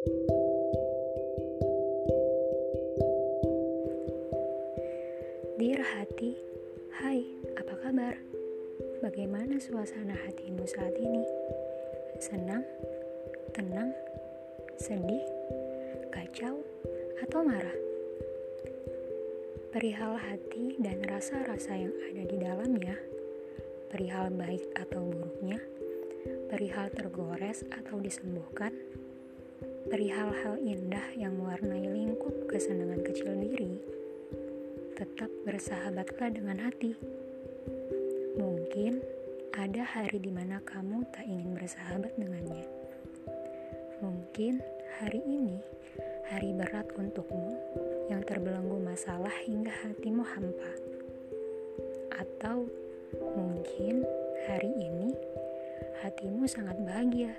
Dear hati, hai, apa kabar? Bagaimana suasana hatimu saat ini? Senang, tenang, sedih, kacau, atau marah? Perihal hati dan rasa-rasa yang ada di dalamnya, perihal baik atau buruknya, perihal tergores atau disembuhkan, perihal hal indah yang mewarnai lingkup kesenangan kecil diri, tetap bersahabatlah dengan hati. Mungkin ada hari di mana kamu tak ingin bersahabat dengannya. Mungkin hari ini hari berat untukmu yang terbelenggu masalah hingga hatimu hampa. Atau mungkin hari ini hatimu sangat bahagia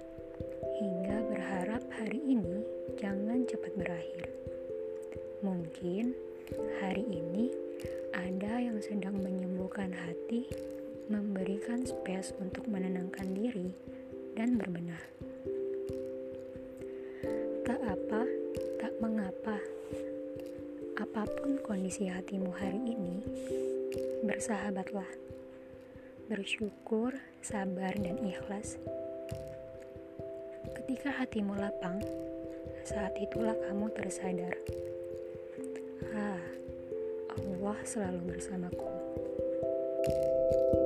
hingga berharap hari ini jangan cepat berakhir. Mungkin hari ini ada yang sedang menyembuhkan hati, memberikan space untuk menenangkan diri dan berbenah. Tak apa, tak mengapa. Apa pun kondisi hatimu hari ini, bersahabatlah. Bersyukur, sabar, dan ikhlas Ketika hatimu lapang, saat itulah kamu tersadar. Ah, Allah selalu bersamaku. thank you